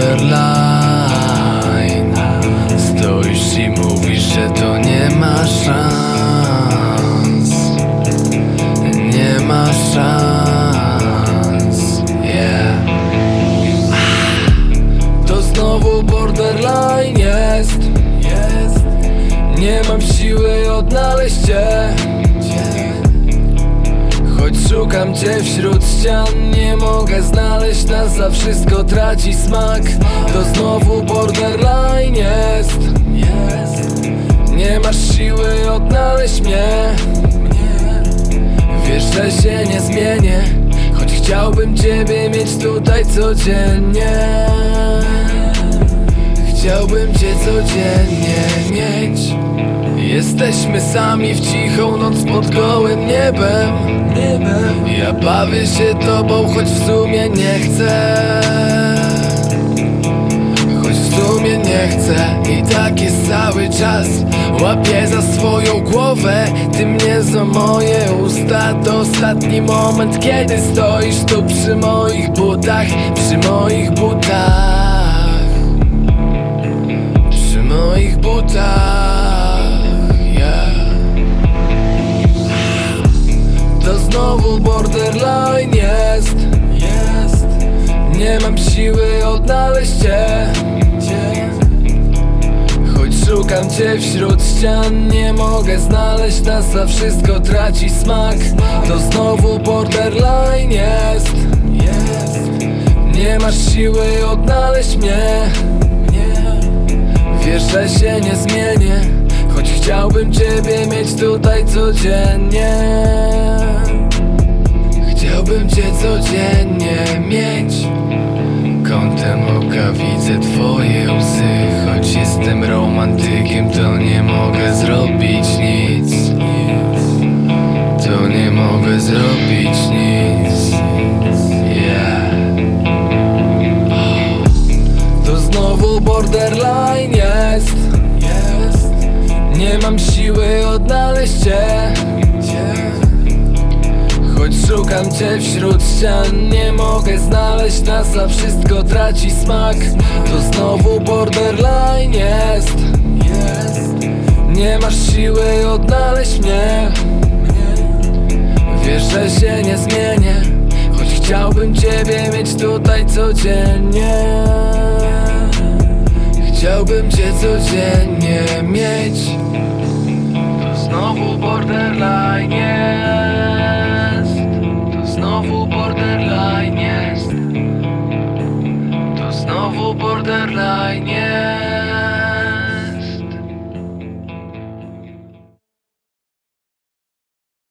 borderline Stoisz i mówisz, że to nie ma szans. Nie ma szans yeah. To znowu borderline jest. Nie mam siły odnaleźć cię szukam cię wśród ścian Nie mogę znaleźć nas, za wszystko traci smak. To znowu borderline jest. Nie masz siły odnaleźć mnie. Wiesz, że się nie zmienię Choć chciałbym ciebie mieć tutaj codziennie. Chciałbym cię codziennie mieć Jesteśmy sami w cichą noc pod gołym niebem. Ja bawię się tobą, choć w sumie nie chcę. Choć w sumie nie chcę. I tak jest cały czas. Łapię za swoją głowę. Ty mnie za moje usta. To ostatni moment, kiedy stoisz tu przy moich butach. Przy moich butach znowu borderline jest. Jest. Nie mam siły odnaleźć cię Choć szukam cię wśród ścian Nie mogę znaleźć nas, a wszystko traci smak. To znowu borderline jest. Nie masz siły odnaleźć mnie. Wiesz, że się nie zmienię Choć chciałbym ciebie mieć tutaj codziennie Chciałbym cię codziennie mieć. Kątem oka widzę twoje łzy Choć jestem romantykiem, to nie mogę zrobić nic. To nie mogę zrobić nic. Yeah. To znowu borderline jest. Nie mam siły odnaleźć cię cię wśród ścian Nie mogę znaleźć nas, a wszystko traci smak. To znowu borderline jest. Nie masz siły odnaleźć mnie. Wiesz, że się nie zmienię Choć chciałbym ciebie mieć tutaj codziennie. Chciałbym cię codziennie mieć. To znowu borderline To